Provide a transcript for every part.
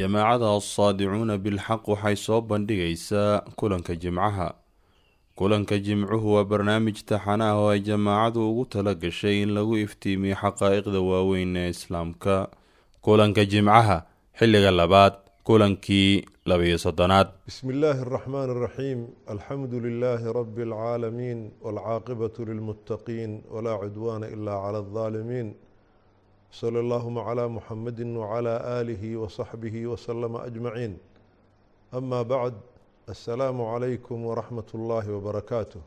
jamaacada assaadicuuna bilxaq waxay soo bandhigaysaa kulanka jimcaha. Kulanka jimcuhu waa barnaamij taxana ah oo ay jamaacadu ugu tala gashay in lagu iftiimiyo xaqaa-iqda waaweyn ee islaamka. Kulanka jimcaha xilliga labaad kulankii labiyo soddonaad. Bismi illaahi araxmaan araxiim alxamdu lilaahi rabi alcaalamiin walcaaqibatu lilmuttaqiin. Walaa cudwaana ilaa cala aldaalimiin sala allahuma calaa muxamedi wacalaa aalihi wasaxbihi wasalama ajmaciin ama bacd assalaamu calaykum waraxmat ullaahi wabarakaatuh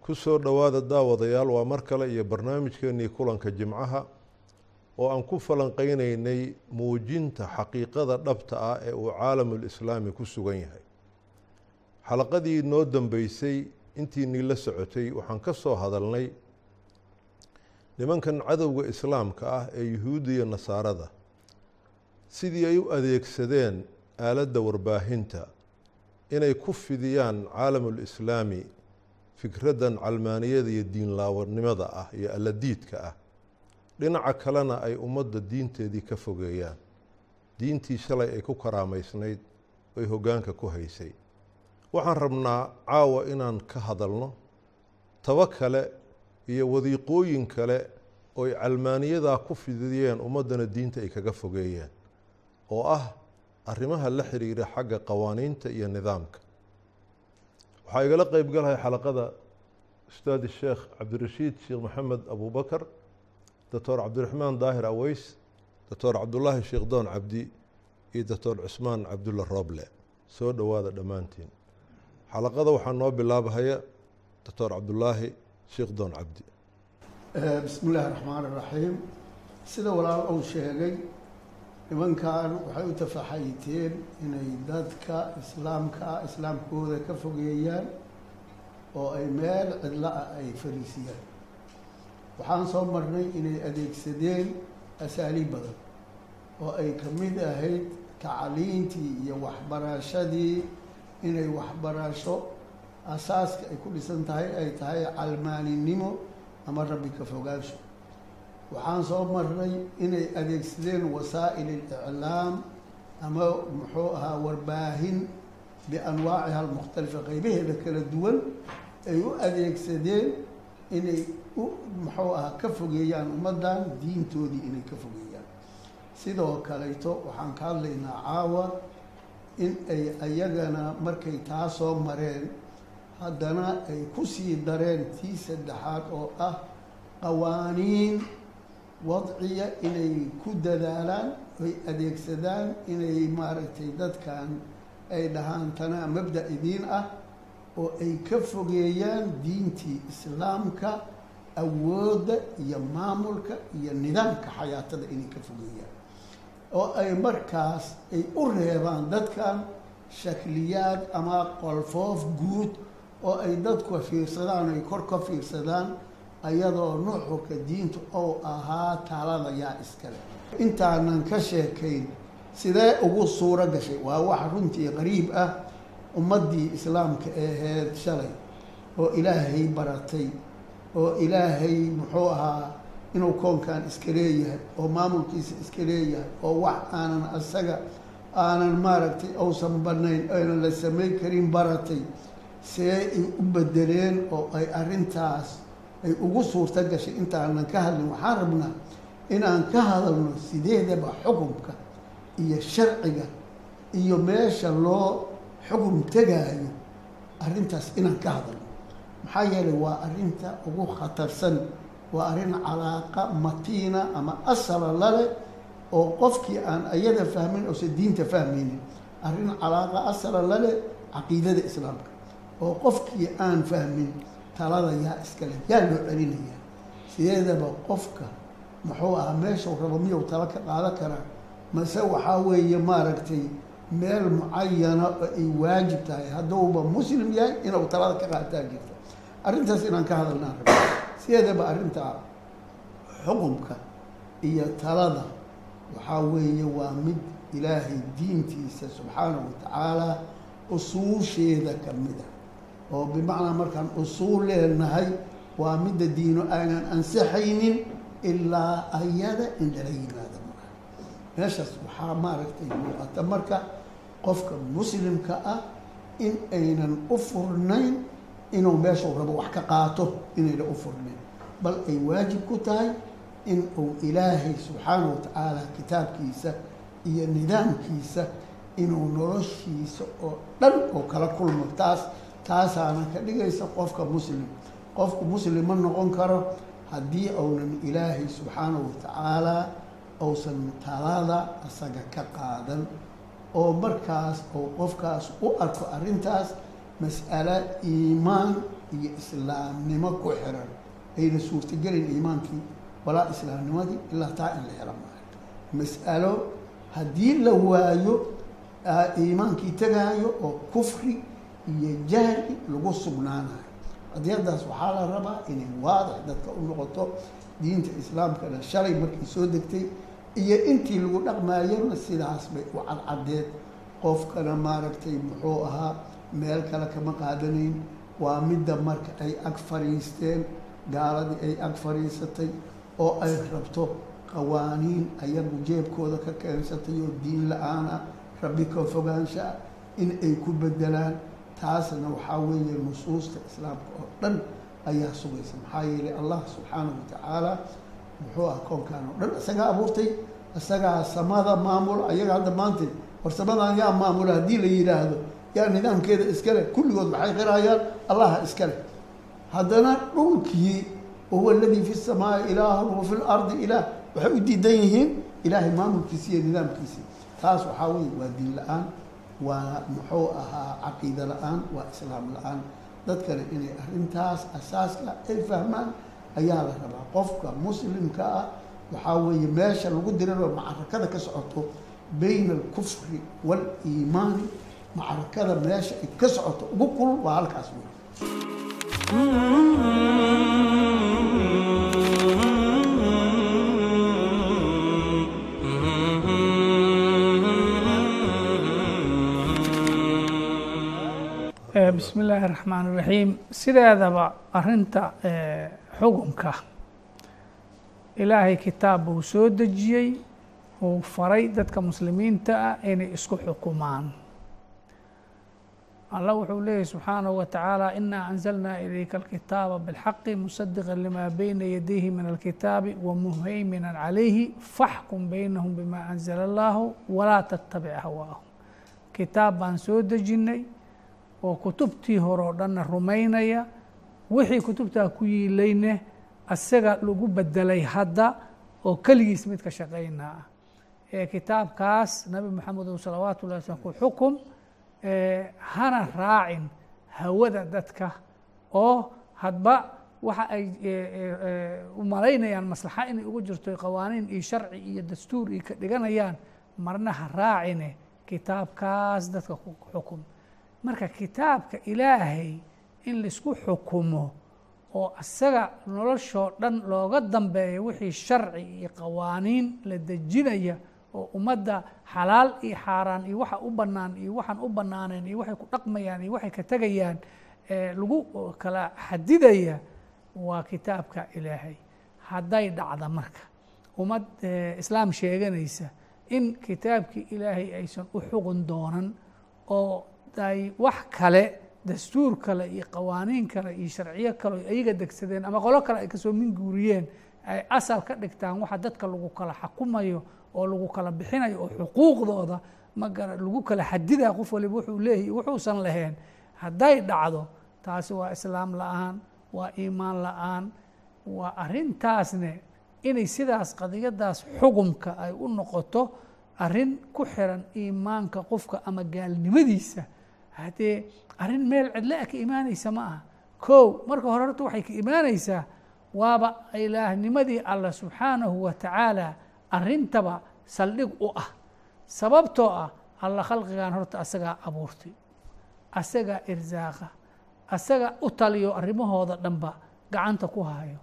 ku soo dhowaada daawadayaal waa mar kale iyo barnaamijkeenii kulanka jimcaha oo aan ku falanqeyneynay muujinta xaqiiqada dhabta ah ee uu caalamulislaami ku sugan yahay. Xalaqadii noo dambeysay intiinii la socotay waxaan ka soo hadalnay nimankan cadowga islaamka ah ee yuhuudda iyo nasaarada sidii ay u adeegsadeen aaladda warbaahinta inay ku fidiyaan caalamulislaami fikraddan calmaaniyada iyo diinlaawanimada ah iyo alladiidka ah dhinaca kalena ay ummadda diinteedii ka fogeeyaan. Diintii shalay ay ku karaameysnayd ay hoggaanka ku haysay. Waxaan rabnaa caawa inaan ka hadalno tabo kale iyo wadiiqooyin kale oo ay calmaaniyadaa ku fidiyeen ummaddana diinta ay kaga fogeeyeen oo ah arrimaha la xiriira xagga qawaaniinta iyo nidaamka. Waxaa igala qeyb galahay xalaqada ustaad sheekh cabdirashiid sheekh maxamed abubakar doctor cabdiraxmaan daahir aweys doctor cabdulaahi sheekh doon cabdi iyo doctor cusmaan cabdulla rooble. Soo dhowaada dhammaantiin. Xalaqada waxaa noo bilaabahaya doctor cabdulaahi sheekh doon cabdi bismi illaahi raxmaan iraxiim sida walaal uu sheegay nimankan waxay u tafaxayiteen inay dadka islaamka islaamkooda ka fogeeyaan oo ay meel cidlo ah ay fariisiyaan. Waxaan soo marnay inay adeegsadeen asaaliib badan oo ay ka mid ahayd tacliintii iyo waxbarashadii. Inay waxbarasho asaaska ay ku dhisan tahay ay tahay calmaaninimo ama rabbi ka fogaansho waxaan soo marnay inay adeegsadeen wasaa'il اliclaam ama muxuu ahaa warbaahin bianwaaciha almukhtalifa qeybaheeda kala duwan ay u adeegsadeen inay u muxuu ahaa ka fogeeyaan ummaddan diintoodii inay ka fogeeyaan. Sidoo kaleyto waxaan ka hadlaynaa caawa in ay ayagana markay taa soo mareen haddana ay ku sii dareen tii saddexaad oo ah qawaaniin wadciya inay ku dadaalaan ay adeegsadaan inay maaragtay dadkan ay dhahaan tanaa mabda idiin ah oo ay ka fogeeyaan diintii islaamka awoodda iyo maamulka iyo nidaamka xayaatada inay ka fogeeyaan. Oo ay markaas ay u reebaan dadkan shakliyaad ama qolfoof guud oo ay dadku fiirsadaan ay kor ka fiirsadaan ayadoo nuxurka diinta ou ahaa taalada yaa iskale intaanan ka sheekayn sidee ugu suuro gashay? Waa wax runtii qariib ah ummaddii islaamka aheyd shalay oo ilaahay baratay oo ilaahay muxuu ahaa inuu koonkan iska leeyahay oo maamulkiisa iska leeyahay oo wax aanan asaga aanan maaragtay uusan banayn aynan la samayn karin baratay see ay u bedeleen oo ay arrintaas ay ugu suurto gashay intaanan ka hadlin waxaan rabnaa inaan ka hadalno sideedaba xukumka iyo sharciga iyo meesha loo xukum tegaayo arrintaas inaan ka hadalno. Maxaa yeelay waa arrinta ugu khatarsan waa arrin calaaqa matiina ama asala lale oo qofkii aan ayada fahmin ose diinta fahmaynin arrin calaaqa asala lale caqiidada islaamka oo qofkii aan fahmin talada yaa iskale yaa loo celinaya sideedaba qofka muxuu ahaa meeshau rabo miyuu talo ka qaadan karaa? Mase waxaa weeye maaragtay meel mucayana oo ay waajib tahay. Hadduuba muslim yahay inuu talada ka qaataa jirta arrintaas inaan ka hadalnaan rabo. Sideedaba arrinta xukumka iyo talada waxaa weeye waa mid ilaahay diintiisa subxaanahu watacaala usuusheeda ka mid a oo bimacnaa markaan usuul leenahay waa midda diino aanan ansixaynin ilaa ayada in lala yimaado. Maa meeshaas waxaa maaragtay muuqata marka qofka muslimka ah in aynan u furnayn inuu meeshuu rabo wax ka qaato inaynan u furnayn. Bal ay waajib ku tahay in uu ilaahay subxaana wa tacaala kitaabkiisa iyo nidaamkiisa inuu noloshiisa oo dhan oo kala kulmo. Taas taasaana ka dhigaysa qofka muslim qofku muslim ma noqon karo haddii uunan ilaahay subxaana wa tacaala uusan talada asaga ka qaadan oo markaas uu qofkaas u arko arrintaas mas'alo iimaan iyo islaamnimo ku xiran. Ayna suurtagelin iimaankii walaa islaamnimadii ilaa taa in la helo maayo mas'alo haddii la waayo iimaankii tegaayo oo kufri iyo jahli lagu sugnaanayo. Qadiyadaas waxaa la rabaa inay waadix dadka u noqoto diinta islaamkana shalay markii soo degtay iyo intii lagu dhaqmaayona sidaas bay u cadcadeed. Qofkana maaragtay muxuu ahaa meel kale kama qaadanayn waa midda marka ay ag fadhiisteen gaaladii ay ag fadhiisatay oo ay rabto qawaaniin ayagu jeebkooda ka keensatay oo diin la'aan ah rabbi ka fogaansha ah in ay ku bedelaan taasna waxaa weeye nusuusta islaamka oo dhan ayaa sugaysa maxaa yeelay allah subxaanahu wa tacaala muxuu ah koonkaan oo dhan isagaa abuurtay isagaa samada maamula ayaga hadda maanta war samadan yaa maamula haddii la yidhaahdo yaa nidaamkeeda iskale kulligood maxay qirayaan? Allaha iskale haddana dhulkii wahuwa aladii fi samaai ilaahun wa fi lardi ilaah waxay u diidan yihiin ilaahay maamulkiisi iyo nidaamkiisii taas waxaa weye waa diin la'aan waa muxuu ahaa caqiida la'aan waa islaam la'aan. Dadkana inay arrintaas asaaska ay fahmaan ayaa la rabaa. Qofka muslimka ah waxaa weeye meesha lagu diriro macrakada ka socoto bayna alkufri waaliimaani macrakada meesha ay ka socoto ugu kulul waa halkaas wey bismi illaahi raxmaan iraxiim sideedaba arinta xukunka ilaahay kitaab buu soo dejiyey uu faray dadka muslimiinta ah inay isku xukumaan. Allah wuxuu leeyahy subxaanahu wa tacaala inaa anzalnaa ilayka alkitaaba bilxaqi musadiqa lima bayna yadayhi min alkitaabi wamuhayminan calayhi faxkum baynahum bima anzala allahu walaa tattabic hawaahum kitaab baan soo dejinnay oo kutubtii hore oo dhanna rumaynaya wixii kutubtaa ku yiilayne asaga lagu bedelay hadda oo keligiis mid ka shaqaynaa ah ee kitaabkaas nabi moxamedu salawaatu ullahi slam ku xukum hana raacin hawada dadka oo hadba waxa ay u malaynayaan maslaxa inay ugu jirto qawaaniin iyo sharci iyo dastuur iyo ka dhiganayaan marna ha raacine kitaabkaas dadka ku xukum marka kitaabka ilaahay in la isku xukumo oo isaga noloshoo dhan looga dambeeyo wixii sharci iyo qawaaniin la dejinaya oo ummadda xalaal iyo xaaraan iyo waxa u bannaan iyo waxaan u bannaaneen iyo waxay ku dhaqmayaan iyo waxay ka tegayaan lagu kala xadidaya waa kitaabka ilaahay. Hadday dhacda marka ummad islaam sheeganaysa in kitaabkii ilaahay aysan u xugun doonan oo ay wax kale dastuur kale iyo qawaaniin kale iyo sharciyo kale o ayaga degsadeen ama qolo kale ay ka soo minguuriyeen ay asal ka dhigtaan waxa dadka lagu kala xakumayo oo lagu kala bixinayo oo xuquuqdooda magara lagu kala xadidaa qof waliba wuxuu leeyahy wuxuusan lahayn. Hadday dhacdo taasi waa islaam la'aan waa iimaan la'aan waa arrintaasne inay sidaas qadiyadaas xugumka ay u noqoto arrin ku xiran iimaanka qofka ama gaalnimadiisa haddee arrin meel cidlaa ka imaanaysa ma aha. Kow marka hore horta waxay ka imaanaysaa waaba ilaahnimadii allah subxaanahu wa tacaala arrintaba saldhig u ah. Sababtoo ah alla khalqigan horta asagaa abuurtay asagaa irsaaqa asaga u taliyo arrimahooda dhanba gacanta ku hayo.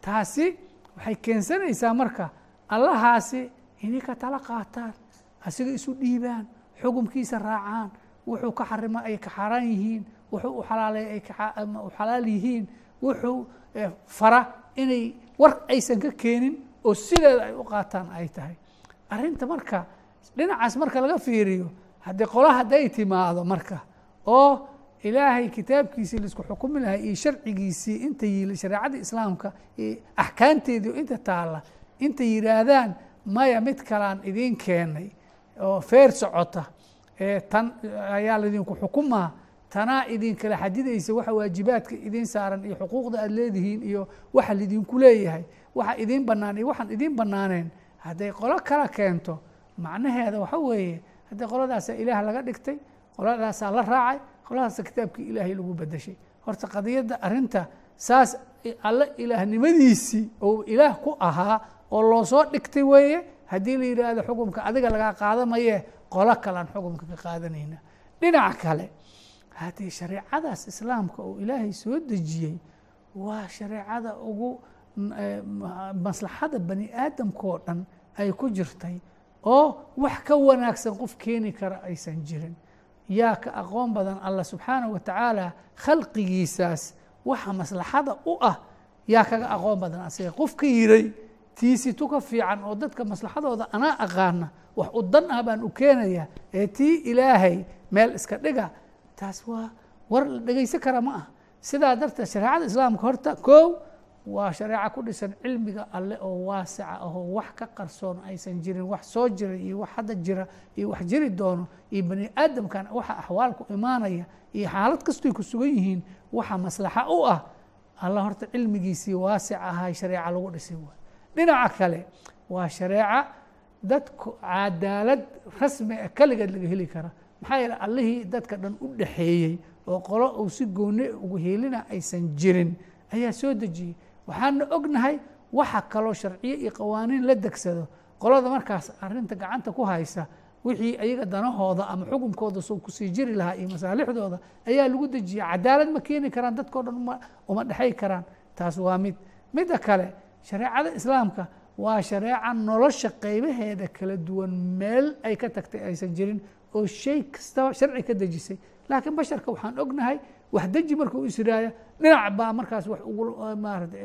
Taasi waxay keensanaysaa marka allahaasi inay ka tala qaataan asiga isu dhiibaan xukumkiisa raacaan wuxuu ka xarima ay ka xaaraan yihiin wuxuu u xalaalay ay u xalaal yihiin wuxuu fara inay war aysan ka keenin oo sideeda ay u qaataan ay tahay. Arrinta marka dhinacaas marka laga fiiriyo haddii qola hadday timaado marka oo ilaahay kitaabkiisii la isku xukumi lahay iyo sharcigiisii inta yiila shareecada islaamka iyo axkaamteedii inta taalla inta yidhaahdaan maya mid kalaan idiin keenay oo feer socota tan ayaa laydinku xukumaa tanaa idinkala xadidaysa waxa waajibaadka idiin saaran iyo xuquuqda aad leedihiin iyo waxa laydinku leeyahay waxa idiin bannaan iyo waxaan idiin bannaaneen. Hadday qolo kala keento macnaheeda waxa weeye haddii qoladaasa ilaah laga dhigtay qoladaasaa la raacay qoladaasa kitaabkii ilaahay lagu bedeshay horta qadiyadda arrinta saas alle ilaahnimadiisii oo ilaah ku ahaa oo loo soo dhigtay weeye haddii la yidhaahdo xukumka adiga lagaa qaadamaye qolo kalean xukumka ka qaadanayna. Dhinaca kale haddii shareecadaas islaamka oo ilaahay soo dejiyey waa shareecada ugu maslaxada bani aadamkao dhan ay ku jirtay oo wax ka wanaagsan qof keeni kara aysan jirin. Yaa ka aqoon badan allah subxaanaه wa tacaala khalqigiisaas waxa maslaxada u ah. Yaa kaga aqoon badan asiga qof ka yiray tiisi tuka fiican oo dadka maslaxadooda anaa aqaana wax u dan ah baan u keenaya ee tii ilaahay meel iska dhiga taas waa war la dhegaysan kara ma ah. Sidaa darteed shareecada islaamka horta kow waa shareeco ku dhisan cilmiga alle oo waasica ahoo wax ka qarsoon aysan jirin wax soo jira iyo wax hadda jira iyo wax jiri doono iyo bani aadamkan waxa axwaalku imaanaya iyo xaalad kastoy ku sugan yihiin waxa maslaxa u ah. Alla horta cilmigiisii waasic ahay shareeca lagu dhisay waay dhinaca kale. Waa shareeca dadku cadaalad rasmi ah keligeed laga heli kara maxaa yeele allihii dadka dhan u dhaxeeyey oo qolo uu si gooni ugu helina aysan jirin ayaa soo dejiyey. Waxaana ognahay waxa kaloo sharciyo iyo qawaaniin la degsado. Qolada markaas arinta gacanta ku haysa wixii ayaga danahooda ama xukunkooda soo ku sii jiri lahaa iyo masaalixdooda ayaa lagu dejiya cadaalad ma keeni karaan dadkao dhan uma dhexay karaan. Taas waa mid. Midda kale shareecada islaamka waa shareeca nolosha qeybaheeda kala duwan meel ay ka tagtay aysan jirin oo shay kastaba sharci ka dejisay. Laakiin basharka waxaan ognahay wax deji marka u israaya dhinac baa markaas wax maarata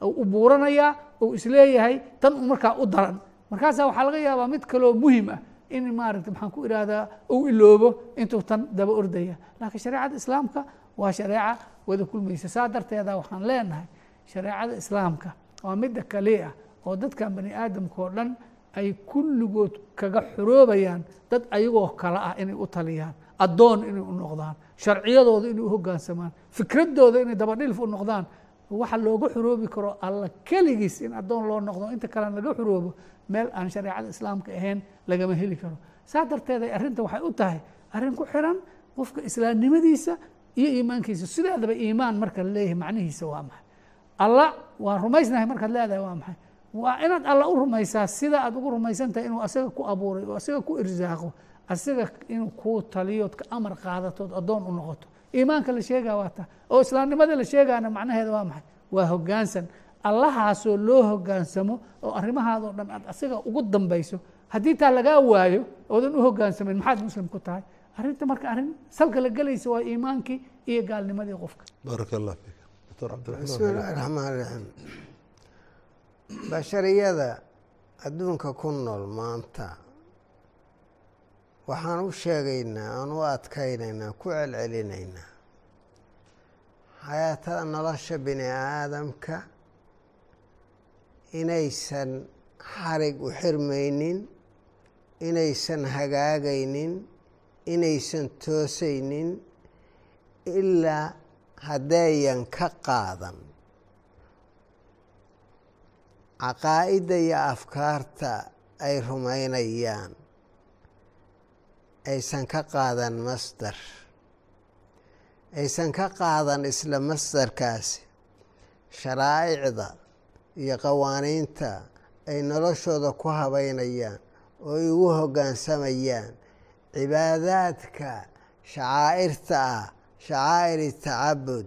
u buuranayaa ou is leeyahay tan u markaa u daran. Markaasaa waxaa laga yaabaa mid kaloo muhiim ah in maarata maxaan ku ihahdaa uu iloobo intuu tan daba ordaya. Laakiin shareecada islaamka waa shareeca wada kulmaysa. Saa darteeda waxaan leenahay shareecada islaamka waa midda kali ah oo dadkan bani aadamka oo dhan ay kulligood kaga xoroobayaan dad ayagoo kale ah inay u taliyaan addoon inay u noqdaan sharciyadooda inay u hoggaansamaan fikradooda inay dabadhilf u noqdaan. Waxa looga xoroobi karo alla keligiis in addoon loo noqdo inta kalena laga xoroobo meel aan shareecada islaamka ahayn lagama heli karo. Saa darteed ay arrinta waxay u tahay arrin ku xiran qofka islaamnimadiisa iyo iimaankiisa. Sideedaba iimaan marka la leeyahay macnihiisa waa maxay alla waan rumaysnahay markaad leedahay waa maxay? Waa inaad alla u rumaysaa sida aad ugu rumaysantahay inuu asaga ku abuuray oo asaga ku irsaaqo asaga inuu kuu taliyood ka amar qaadatood addoon u noqoto. Iimaanka la sheegaa waa ta. Oo islaamnimada la sheegaana macnaheeda waa maxay? Waa hoggaansan. Allahaasoo loo hoggaansamo oo arrimahaadoo dhan aad asaga ugu dambayso. Haddii taa lagaa waayo oodan u hoggaansamayn maxaad muslim ku tahay? Arrinta marka arrin salka la gelaysa waa iimaankii iyo gaalnimadii qofka. Baaraka allah fiik doctor cabdiraxmaan bismi illaahi raxmaan raxiim bashariyada adduunka ku nool maanta waxaan u sheegaynaa aan u adkaynaynaa ku celcelinaynaa. Xayaatada nolosha bini aadamka inaysan xarig u xirmaynin inaysan hagaagaynin inaysan toosaynin ilaa haddayan ka qaadan. Caqaa'idda iyo afkaarta ay rumaynayaan aysan ka qaadan masdar. Aysan ka qaadan isla masdarkaasi. Sharaa'icda iyo qawaaniinta ay noloshooda ku habaynayaan oo ay ugu hoggaansamayaan cibaadaadka shacaa'irta ah shacaa'iri tacabud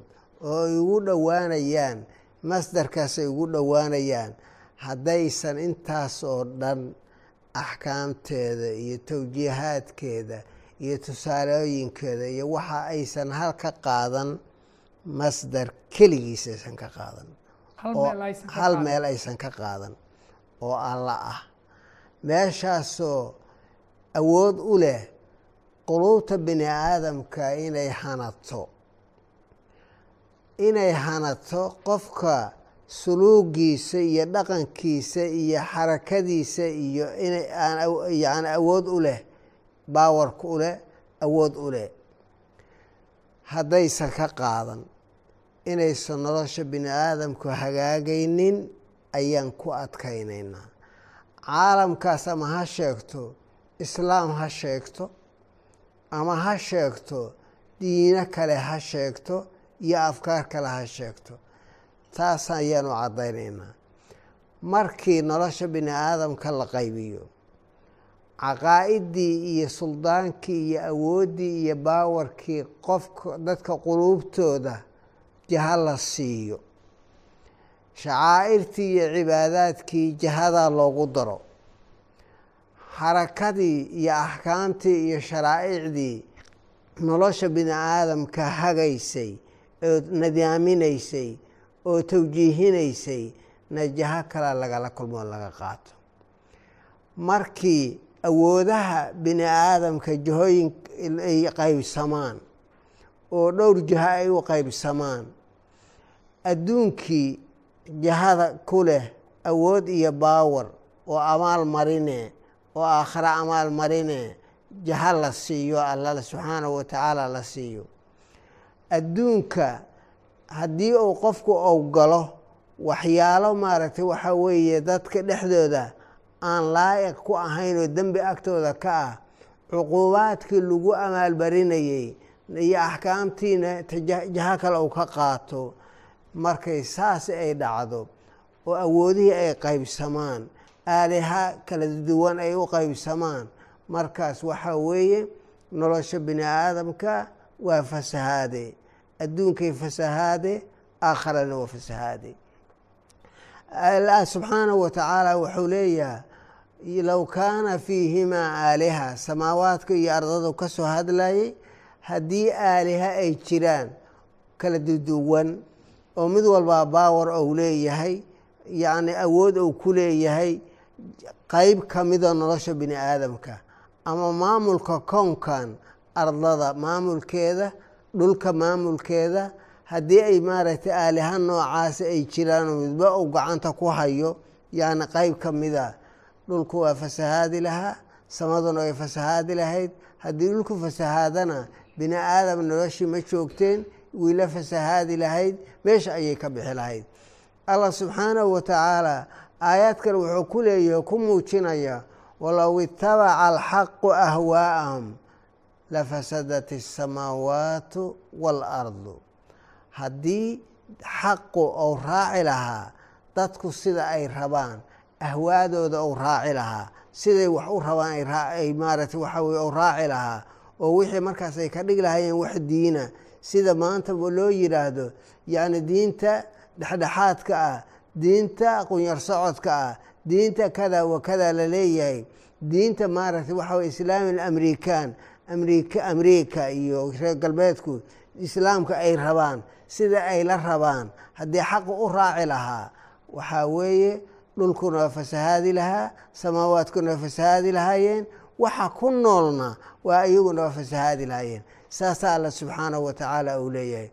oo ay ugu dhowaanayaan masdarkaas ay ugu dhowaanayaan haddaysan intaas oo dhan axkaamteeda iyo tawjiihaadkeeda iyo tusaalooyinkeeda iyo waxa aysan hal ka qaadan masdar keligiis aysan ka qaadan hal oo meel aysan ka hal qaadan. meel aysan ka qaadan oo alla ah meeshaasoo awood u leh quluubta bini aadamka inay hanato. Inay hanato qofka suluugiisa iyo dhaqankiisa iyo xarakadiisa iyo inay aan awood u leh baawarka u leh awood u leh. Haddaysan ka qaadan inaysan nolosha bini aadamku hagaagaynin ayaan ku adkaynaynaa caalamkaas ama ha sheegto islaam ha sheegto ama ha sheegto diino kale ha sheegto iyo afkaar kale ha sheegto. Taas ayaanu caddaynaynaa. Markii nolosha bini aadamka la qaybiyo caqaa'idii iyo suldaankii iyo awooddii iyo baawarkii qofka dadka quluubtooda jaha la siiyo. Shacaa'irtii iyo cibaadaadkii jahadaa loogu daro xarakadii iyo axkaamtii iyo sharaa'icdii nolosha bini aadamka hagaysay oo nadaaminaysay oo tawjiihinaysay najaho kale lagala kulmoo laga qaato. Markii awoodaha bini aadamka jahooyin ay qaybsamaan oo dhowr jaho ay u qaybsamaan adduunkii jahada ku leh awood iyo baawar oo amaal marine oo aakhare amaal marine jaha la siiyo alla subxaanahu watacaala la siiyo. Adduunka haddii uu qofku ou waxyaalo maaragtay waxaa weeye dadka dhexdooda aan laa'iq ku ahayn oo dembi agtooda ka ah cuquubaadkii lagu amaalbarinayey iyo axkaamtiina jaho kale uu ka qaato markay saas ay dhacdo oo awoodihii ay qaybsamaan aaliha kala duwan ay u qaybsamaan. Markaas waxaa weeye nolosha bini aadamka waa fasahaade. Adduunkay fasahaade aakharana waa fasahaade. Allah subxaanahu wa tacaala wuxuu leeyahay low kaana fiihimaa aaliha. Samaawaadka iyo ardadu ka soo hadlayay haddii aaliha ay jiraan kala duduwan oo mid walbaa baawar ou leeyahay yacni awood ou ku leeyahay qeyb ka mida nolosha bini aadamka ama maamulka kownkan ardada maamulkeeda dhulka maamulkeeda haddii ay maaragtay aaliha noocaasi ay jiraan midba uu gacanta ku hayo yacni qeyb ka mida dhulku waa fasahaadi lahaa samaduna way fasahaadi lahayd. Haddii dhulku fasahaadana bini aadam noloshii ma joogteen wiila fasahaadi lahayd meesha ayay ka bixi lahayd. Allah subxaanahu wa tacaala aayaad kale wuxuu ku leeyahay ku muujinaya walow itabaca alxaqu ahwaa'ahum lafasadat asamaawaatu waalardu haddii xaqu ou raaci lahaa dadku sida ay rabaan ahwaadooda ou raaci lahaa siday wax u rabaan ay maaragtay waxa weye raaci lahaa oo wixii markaas ay ka dhigi lahaayeen wax diina sida maanta loo yidhaahdo yacni diinta dhexdhexaadka ah diinta qunyar socodka ah diinta kada wa kada la leeyahay diinta maaragtay waxa weye islaami amerikan amrik amerika iyo reer galbeedku islaamka ay rabaan sida ay la rabaan haddii xaqa u raaci lahaa waxaa weeye dhulkuna fasahaadi lahaa samaawaadkuna waa fasahaadi lahaayeen waxa ku noolna waa iyaguna fasahaadi lahaayeen. Saasaa alla subxaanahu wa tacaala uu leeyahay.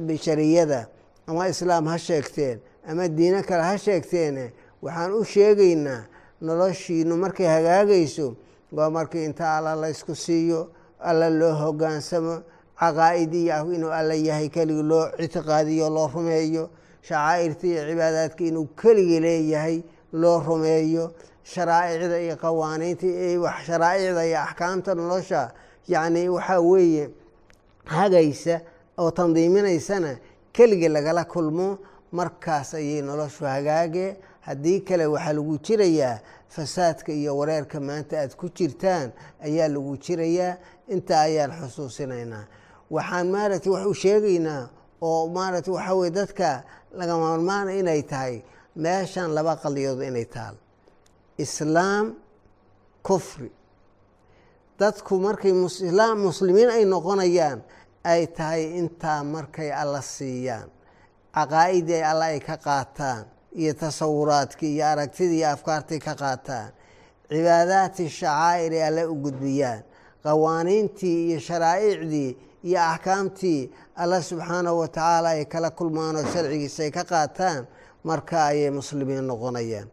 Bashariyada ama islaam ha sheegteen ama diino kale ha sheegteene waxaan u sheegaynaa noloshiinu markay hagaagayso waa markii inta alla laysku siiyo alla loo hogaansamo caqaa'idii inuu alla yahay keligii loo ictiqaadiyo loo rumeeyo shacaa'irta iyo cibaadaadka inuu keligii leeyahay loo rumeeyo sharaa'icda iyo qawaaniinta sharaa'icda iyo axkaamta nolosha yacni waxaa weeye hagaysa oo tandiiminaysana keligii lagala kulmo markaas ayay noloshu hagaage. Haddii kale waxaa lagu jirayaa fasaadka iyo wareerka maanta aad ku jirtaan ayaa lagu jirayaa. Intaa ayaan xusuusinaynaa. Waxaan maaragtay wax u sheegaynaa oo maaragtay waxaa weye dadka laga maarmaana inay tahay meeshan laba qaliyood inay taal. Islaam kufri. Dadku markay islaam muslimiin ay noqonayaan ay tahay intaa markay alla siiyaan caqaa'idii alla ay ka qaataan iyo tasawuraadkii iyo aragtidii iyo afkaartii ka qaataan. Cibaadaati shacaa'iri alle u gudbiyaan qawaaniintii iyo sharaa'icdii iyo axkaamtii alla subxaanahu wa tacaala ay kala kulmaan oo sharcigiisa ay ka qaataan marka ayay muslimiin noqonayaan.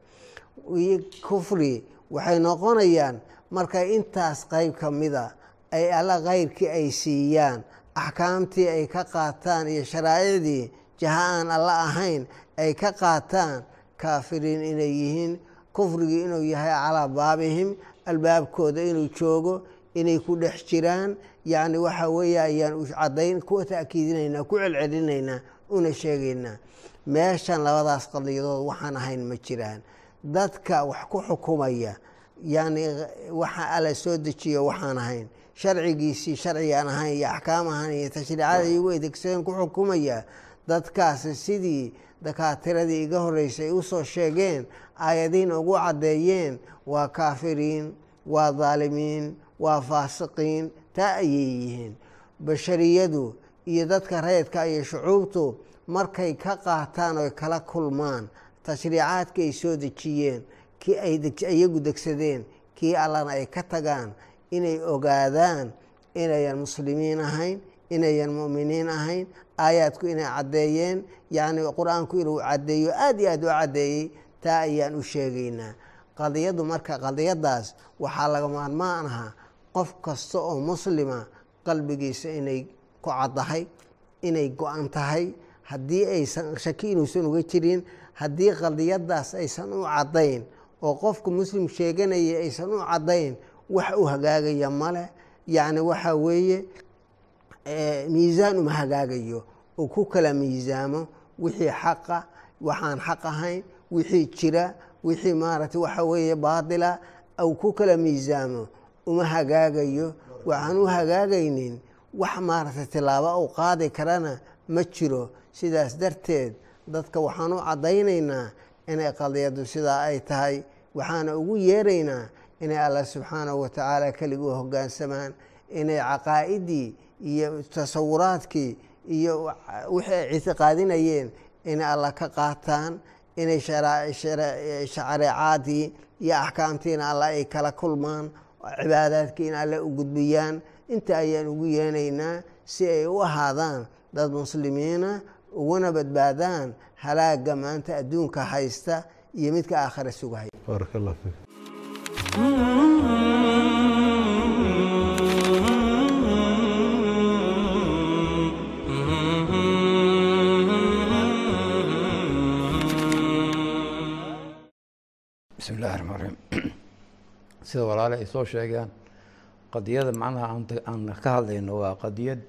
Kufri waxay noqonayaan markay intaas qeyb ka mida ay alla keyrkii ay siiyaan axkaamtii ay ka qaataan iyo sharaa'icdii jaha aan alla ahayn ay ka qaataan kaafiriin inay yihiin kufrigii inuu yahay calaa baabihim albaabkooda inuu joogo inay ku dhex jiraan. Yacni waxa weeye ayaan cadayn ku ta'kiidinaynaa ku celcelinaynaa una sheegaynaa. Meeshan labadaas qadiyadood waxaan ahayn ma jiraan. Dadka wax ku xukumaya yacni waxa alla soo dejiyo waxaan ahayn. Sharcigiisii sharcigaan ahayn iyo axkaam ahaan iyo tashriicada igu adeegsadeen ku xukumaya dadkaasi sidii dakaatiradii iga horreysay ay u soo sheegeen aayadiin ugu caddeeyeen waa kaafiriin waa daalimiin waa faasiqiin. Taa ayay yihiin. Bashariyadu iyo dadka rayidka iyo shucuubtu markay ka qaataan oy kala kulmaan tashriicaadka ay soo dejiyeen kii ay iyagu degsadeen kii allana ay ka tagaan inay ogaadaan inayan muslimiin ahayn inayan mu'miniin ahayn aayaadku inay caddeeyeen yacni qur'aanku inuu caddeeyo aada iyo aada u caddeeyey taa ayaan u sheegaynaa. Qadiyaddu marka qadiyaddaas waxaa laga maarmaan ahaa qof kasta oo muslima qalbigiisa inay ku caddahay inay go-an tahay haddii aysan shaki inuusan uga jirin haddii qadiyaddaas aysan u caddayn oo qofka muslim sheeganaya aysan u caddayn wax u hagaagaya male yacni waxaa weeye miisaan uma hagaagayo. Oo ku kala miisaamo wixii xaqa waxaan xaq ahayn wixii jira wixii maaragtay waxa weeye baatila au ku kala miisaamo uma hagaagayo. Waxaan u hagaagaynin wax maaragtay tilaabo u qaadi karana ma jiro. Sidaas darteed dadka waxaan u caddaynaynaa inay qadiyaddu sidaa ay tahay. Waxaana ugu yeeraynaa inay allah subxaanahu wa tacaala keliguu hoggaansamaan inay caqaa'idii iyo tasawuraadkii iyo wixii ay ictiqaadinayeen inay allah ka qaataan inay shareecaadii iyo axkaamtiina alla ay kala kulmaan cibaadaadkii in alle u gudbiyaan. Inta ayaan ugu yeenaynaa si ay u ahaadaan dad muslimiina uguna badbaadaan halaaga maanta adduunka haysta iyo midka aakhira sugahaya bismi illahi raxmaan raxiim sida walaale ay soo sheegaan qadiyada macnaha aan ka hadlayno waa qadiyad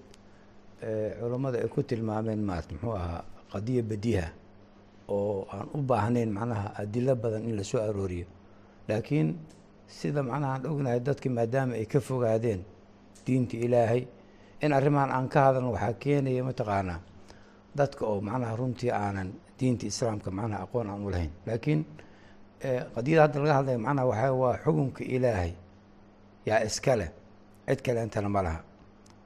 culammada ay ku tilmaameen maat muxuu ahaa qadiya badiha oo aan u baahnayn macnaha adilo badan in la soo arooriyo. Laakiin sida macnaha aan ognahay dadki maadaama ay ka fogaadeen diinta ilaahay in arrimahan aan ka hadalno waxaa keenaya mataqaanaa dadka oo macnaha runtii aanan diinta islaamka macnaha aqoon aan u lahayn. Laakiin qadiyada hadda laga hadlaya macnaha waxaa waa xukunka ilaahay. Yaa iska leh cid kale intana ma laha.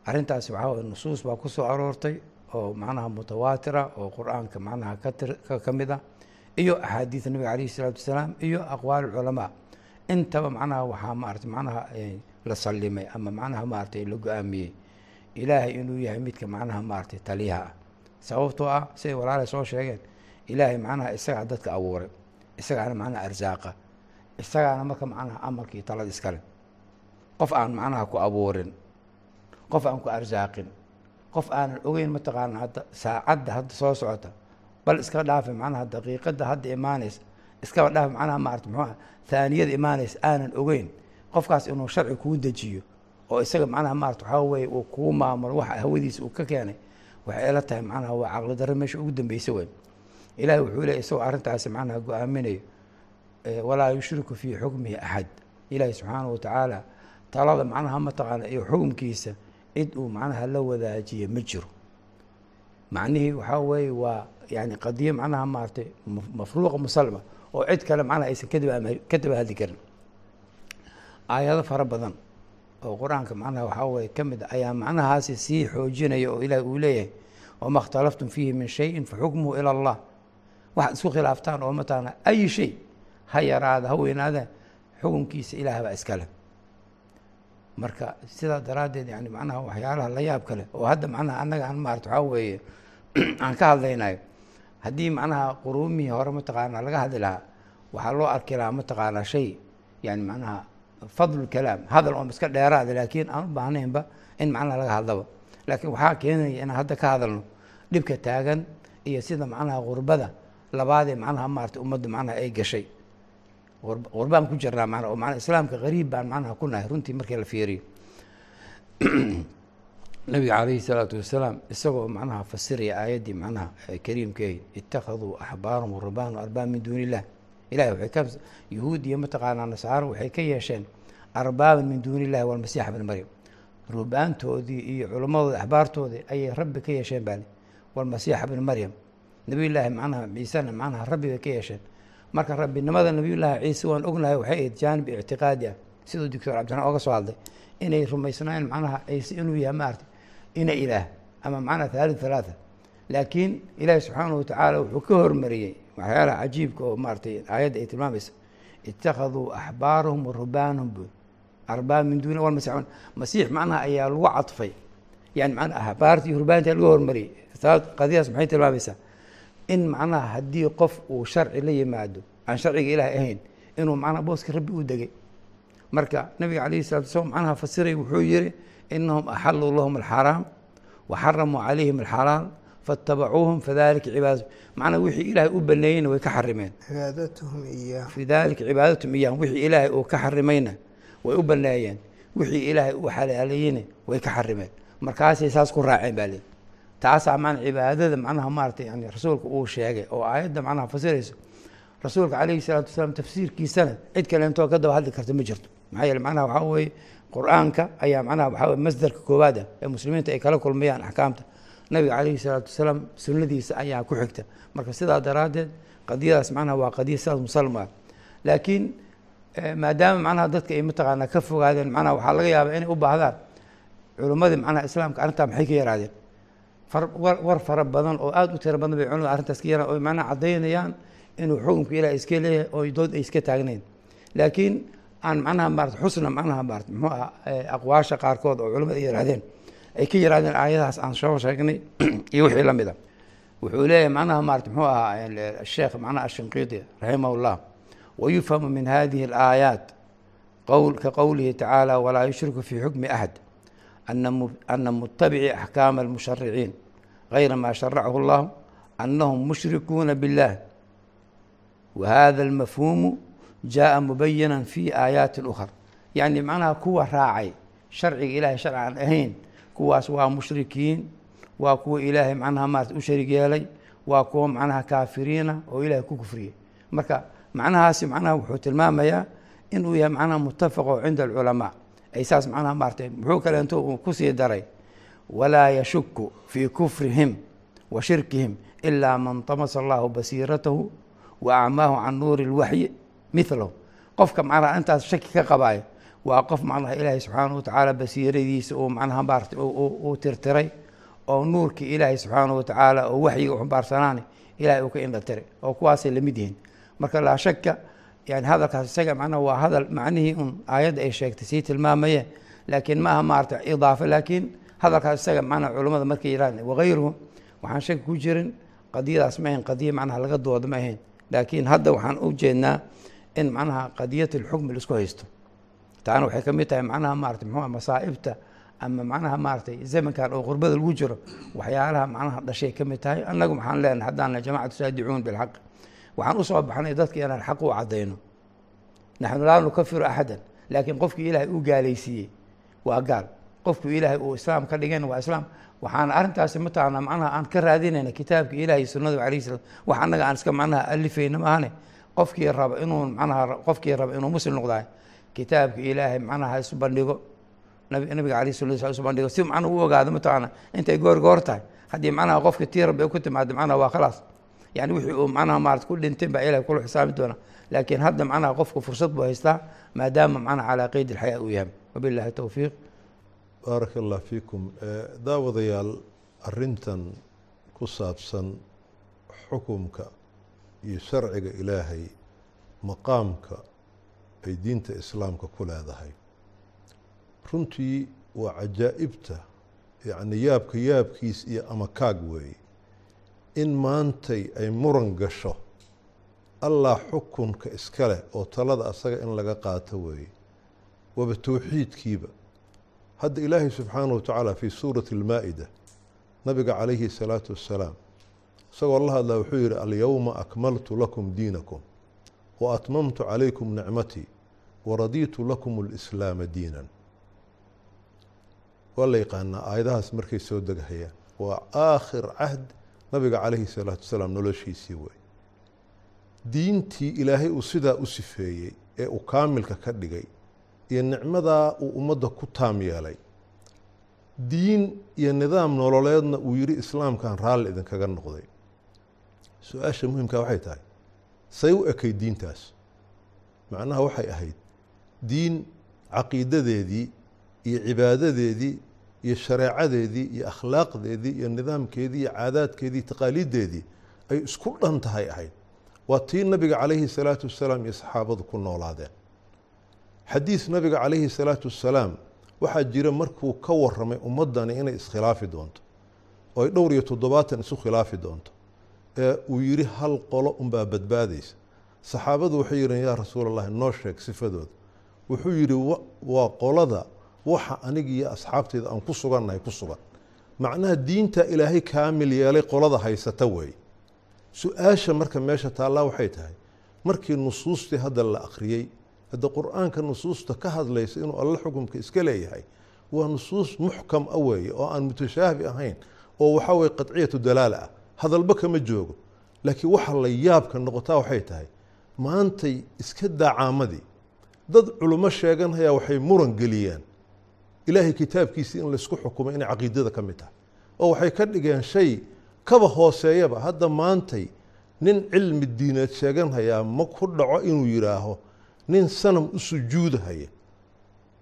Arrintaasi waxaa waye nusuus baa ku soo aroortay oo macnaha mutawaatira oo qur'aanka macnaha katir ka mid a iyo axaadiida nabiga calayhi isalaatu wasalaam iyo aqwaal culamaa. Intaba macnaha waxaa maarata macnaha la sallimay ama macnaha maaratay la go'aamiyey. Ilaahay inuu yahay midka macnaha maaratay taliyaha. Ah sababtoo ah siday walaalay soo sheegeen ilaahay macnaha isagaa dadka abuuray isagaana macnaha arsaaqa isagaana marka macnaha amarkii talada iskale. Qof aan macnaha ku abuurin qof aan ku arsaaqin qof aanan ogeyn mataqaana hadda saacadda hadda soo socota bal iska dhaafi macnaha daqiiqadda hadda imaanaysa iskaba dhaafi macnaha maarata muxuu ah thaaniyada imaanaysa aanan ogeyn qofkaas inuu sharci kuu dejiyo oo isaga macnaha maarata waxaa weeye uu kuu maamulo waxa hawadiisa uu ka keenay waxay ila tahay macnaha waa caqli darro meesha ugu dambeysa wey ilahi wuxuu leey isagoo arrintaasi macnaha go'aaminayo walaa yushriku fii xukmihi axad ilaahi subxaanahu watacaala talada macnaha mataqaana iyo xukumkiisa cid uu macnaha la wadaajiye ma jiro. Macnihii waxaa weeye waa yani qadiyo macnaha maaratay mafruuqa musalma oo cid kale macnaha aysan ka daba hadli karin. Aayado fara badan oo qur'aanka macnaha waxaa weye ka mid a ayaa macnahaasi sii xoojinaya oo ilaah uu leeyahay wama اkhtalaftum fiihi min shayin faxukmuhu ilى allah waxaad isku khilaaftaan oo mataqaana ay shay ha yaraada ha weynaada xukunkiisa ilaah baa iskale marka sidaa daraaddeed yani macnaha waxyaalaha la yaab kale oo hadda macnaha annaga aan maarata waxaa weeye aan ka hadlaynayo haddii macnaha quruumihii hore mataqaanaa laga hadli lahaa waxaa loo arki lahaa mataqaanaa shay yani macnaha fadlu kalaam hadal oon iska dheeraada laakiin aan u baahnaynba in macnaha laga hadlaba. Laakiin waxaa keenaya inaan hadda ka hadalno dhibka taagan iyo sida macnaha gurbada labaadee macnaha maarata ummadda macnaha ay gashay. Qurbaan ku jirnaa manaa oo manaa islaamka qariib baan macnaha ku nahay runtii markii la fiiriyo. Nabiga calayhi salaatu wasalaam isagoo macnaha fasiraya aayaddii macnaha kariimkeehi ittakhaduu axbaarahum warubbaanu arbaab min duuni illah ilahi waxay ka yuhuud iyo mataqaanaa nasaaro waxay ka yeesheen arbaaban min duuni illahi walmasiixa bni maryam. Rubaantoodii iyo culammadooda axbaartoodii ayay rabbi ka yeesheen baali walmasiixa bni maryam nabiyullaahi macnaha ciisena macnaha rabbi bay ka yeesheen. Marka rabbinimada nabiyullaahi ciise waan ognahay waxay ahayd jaanib ictiqaadi ah siduu doctor cabdiraxmaan oga soo hadlay inay rumaysnaayeen macnaha ciise inuu yahay maarata ina ilaah ama macnaha thalith thalaatha laakiin ilaahi subxaanahu watacaala wuxuu ka hormariyey waxyaalaha cajiibka oo maaratay aayadda ay tilmaamaysa. Ittakhaduu axbaarahum wa rubaanahum bu arbaab min duuni walmasiix masiix macnaha ayaa lagu cadfay. Yani macnaha axbaartii iyo rubaantii laga hormariyey. Qadiyadaas maxay tilmaamaysaa in macnaha haddii qof uu sharci la yimaado aan sharciga ilaahay ahayn inuu macnaha booska rabbi u degay. Marka nabiga calayhi salatu wasalaam macnaha fasiray wuxuu yihi inahum axaluu lahum alxaraam wa xaramuu calayhim alxalaal faatabacuuhum fadalika cibaadatu. Macnaa wixii ilaahay u baneeyeyna way ka xarimeen. Iyaah fidalika cibaadatum iyahum wixii ilaahay uu ka xarimayna way u baneeyeen wixii ilaahay uu xalaalayeyna way ka xarimeen. Markaasay saas ku raaceen baa leey taasaa mana cibaadada macnaha maaratay yani rasuulka uu sheegay oo aayadda macnaha fasirayso rasuulka calayhi salaatu wasalaam tafsiirkiisana cid kaleentoo ka daba hadli karta ma jirto. Maxaa yeele macnaha waxaa weeye qur'aanka ayaa macnaha waxaa weye masdarka koowaad ah ee muslimiinta ay kala kulmayaan axkaamta. Nabiga calayhi salaatu wasalaam sunnadiisa ayaa ku xigta. Marka sidaa daraaddeed qadiyadaas macnaha waa qadiya sidaas musalma ah. Laakiin maadaama macnaha dadka ay mataqaanaa ka fogaadeen macnaha waxaa laga yaabaa inay u baahdaan culimmadii macnaha islaamka arrintaa maxay ka yaraadeen war fara badan oo aada u tiro badan bay culimada arrintaas ka yaraan oy macnaha caddaynayaan inuu xukunka ilaah iska leeyahay oo dood ay iska taagnayn. Laakiin aan macnaha maarata xusna macnaha maarata muxuu ah aqwaasha qaarkood oo culimada ay yarahdeen ay ka yaraadeen aayadahaas aan soo sheegnay iyo wixii la mid a. Wuxuu leeyahay macnaha maarata muxuu ahaa sheekh macnaha ashinqiidi raximah wayufhamu min hadihi alaayaat qowl ka qowlihi tacaala walaa yushriku fii xukmi axad ana mutabici axkaama almushariciin gayra ma sharacahu llahu anahum mushrikuuna biاllah wa hada almafhuumu jaءa mubayana fi aayaati ukar yacni macnaha kuwa raacay sharciga ilahay sharci aan ahayn kuwaas waa mushrikiin waa kuwa ilaahay macnaha maarata u sharig yeelay waa kuwa macnaha kaafiriina oo ilahay ku kufriyey marka macnahaasi macnaha wuxuu tilmaamayaa inuu yahay macnaha mutafaqo cinda alculamaa ay saas macnaha maaratay muxuu kaleento uu ku sii daray walaa yashuku fii kufrihim wa shirkihim ilaa man tamasa allahu basiiratahu wa acmaahu can nuuri اlwaxyi milahu qofka macnaha intaas shaki ka qabaayo waa qof macnaha ilaahay subxaanahu watacaala basiiradiisa uu macnaha maarata uu tirtiray oo nuurkii ilaahay subxaanahu watacaala oo waxyiga u xambaarsanaana ilahay uu ka indha tiray oo kuwaasay la mid yihiin. Marka laa shaka yani hadalkaas isaga macnaha waa hadal macnihii un aayadda ay sheegtay sii tilmaamaye laakiin ma aha maarata idaafo laakiin hadalkaas isaga macnaha culummada markay yidhahdeen wagayruhu waxaan shaki ku jirin qadiyadaas ma ahayn qadiya macnaha laga dooda ma ahayn. Laakiin hadda waxaan u jeednaa in macnaha qadiyat alxukmi la isku haysto. Taana waxay ka mid tahay macnaha maarata muxuu masaa'ibta ama macnaha maaratay zamankan oo qurbada lagu jiro waxyaalaha macnaha dhashay ka mid tahay. Annagu waxaan leenahay haddaan jamacatu saadicuun bilxaq waxaan u soo baxnay dadka inaan xaq u caddayno. Naxnu laa nukafiru axadan laakiin qofkii ilaahay uu gaalaysiiyey waa gaal. Qofkuu ilaahay uu islaam ka dhigayna waa islaam. Waxaan arrintaasi mataqaanaa macnaha aan ka raadinayna kitaabka ilahi iyo sunnadu alayh salam wax annaga aan iska macnaha alifayna maahane. Qofkii raba inuu macnaha qofkii raba inuu muslim noqdaay kitaabka ilaahay macnaha ha isu bandhigo. Nabiga alayh sala sl isu bandhigo. Si macnaha u ogaado mataqaana intay goor goor tahay. Haddii macnaha qofka tii rabbi ay ku timaado macnaha waa khalaas yani wixii uu macnaha maarata ku dhintay baa ilahay kula xisaabi doona. Laakiin hadda macnaha qofku fursad buu haystaa maadaama macnaha calaa qeyd alxayaa uu yahay. Wabillahi towfiiq baaraka allah fiikum daawadayaal arintan ku saabsan xukumka iyo sharciga ilaahay maqaamka ay diinta islaamka ku leedahay. Runtii waa cajaa'ibta yacni yaabka yaabkiis iyo amakaag weeye in maantay ay muran gasho. Allah xukunka iska leh oo talada asaga in laga qaato weeye. Waaba towxiidkiiba hadda ilaahay subxaanahu wa tacaala fii suurati almaa-ida nabiga calayhi salaatu wassalaam isagoo la hadlaa wuxuu yihi alyowma akmaltu lakum diinakum wa atmamtu calaykum nicmatii waradiitu lakum alislaama diinan. Waa la yaqaanaa aayadahaas markay soo degahayaan. Waa aakhir cahd nabiga calayhi salaatu wasalaam noloshiisii wey diintii ilaahay uu sidaa u sifeeyey ee uu kaamilka ka dhigay iyo nicmadaa uu ummadda ku taam yeelay diin iyo nidaam nololeedna uu yidhi islaamkan raalli idinkaga noqday. Su'aasha muhimkaa waxay tahay say u ekay diintaas. Macnaha waxay ahayd diin caqiidadeedii iyo cibaadadeedii iyo shareecadeedii iyo akhlaaqdeedii iyo nidaamkeedii iyo caadaadkeedii taqaaliiddeedii ay isku dhan tahay ahayd. Waa tii nabiga calayhi salaatu wasalaam iyo saxaabadu ku noolaadeen. Xadiis nabiga calayhi salaatu wassalaam waxaa jira markuu ka waramay ummaddani inay iskhilaafi doonto oo ay dhowr iyo toddobaatan isu khilaafi doonto ee uu yidhi hal qolo unbaa badbaadaysa. Saxaabadu waxay yidheen yaa rasuul noo sheeg sifadooda. Wuxuu yidhi waa qolada waxa aniga iyo asxaabteyda aan ku sugannahay ku sugan. Macnaha diinta ilaahay kaamil yeelay qolada haysata weeye su'aasha marka meesha taallaa waxay tahay markii nusuustii hadda la akhriyey hadda qur'aanka nusuusta ka hadlaysa inuu alle xukumka iska leeyahay waa nusuus muxkam a weeye oo aan mutashaabi ahayn oo waxaa weye qadciyatu dalaala ah. Hadalba kama joogo laakiin waxa la yaabka noqotaa waxay tahay maantay iska dacaamadii dad culummo sheeganhayaa waxay muran geliyeen ilaahay kitaabkiisii in laysku xukumay inay caqiidada ka mid tahay. Oo waxay ka dhigeen shay kaba hooseeyaba. Hadda maantay nin cilmi diineed sheeganhayaa ma ku dhaco inuu yidhaaho nin sanam u sujuudahaya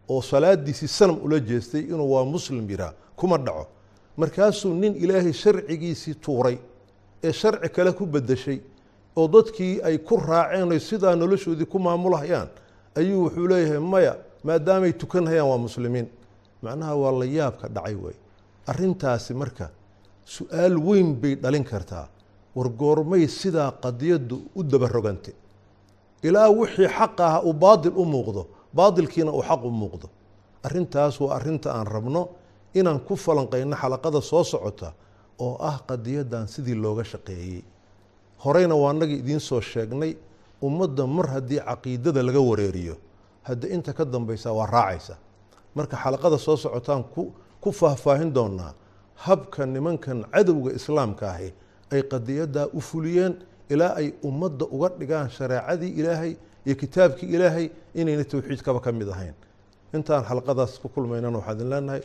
oo salaadiisii sanam ula jeestay inuu waa muslim yihaah kuma dhaco. Markaasuu nin ilaahay sharcigiisii tuuray ee sharci kale ku bedeshay oo dadkii ay ku raaceen sidaa noloshoodii ku maamulhayaan ayuu wuxuu leeyahay maya maadaamay tukanhayaan waa muslimiin macnaha waa la yaabka dhacay wey arrintaasi marka su'aal weyn bay dhalin kartaa. War goormay sidaa qadiyaddu u dabarogante. Ilaa wixii xaq ah uu baadil u muuqdo baadilkiina uu xaq u muuqdo. Arrintaas waa arrinta aan rabno inaan ku falanqayno xalaqada soo socota oo ah qadiyadan sidii looga shaqeeyey. Horeyna waa nagii idiin soo sheegnay ummadda mar haddii caqiidada laga wareeriyo hadda inta ka dambaysa waa raacaysa marka xalaqada soo socotaan ku faahfaahin doonaa habka nimankan cadowga islaamka ahi ay qadiyadaa u fuliyeen ilaa ay ummadda uga dhigaan shareecadii ilaahay iyo kitaabkii ilaahay inayna towxiidkaba ka mid ahayn intaan xalqadaas ku kulmaynana waxaa idin leenahay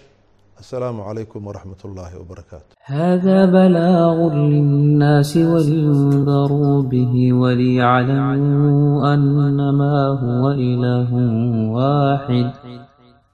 السلام عليكم ورحمة الله وبركاته هذا بلاغ للناس ولينذروا به وليعلموا أنما هو إله واحد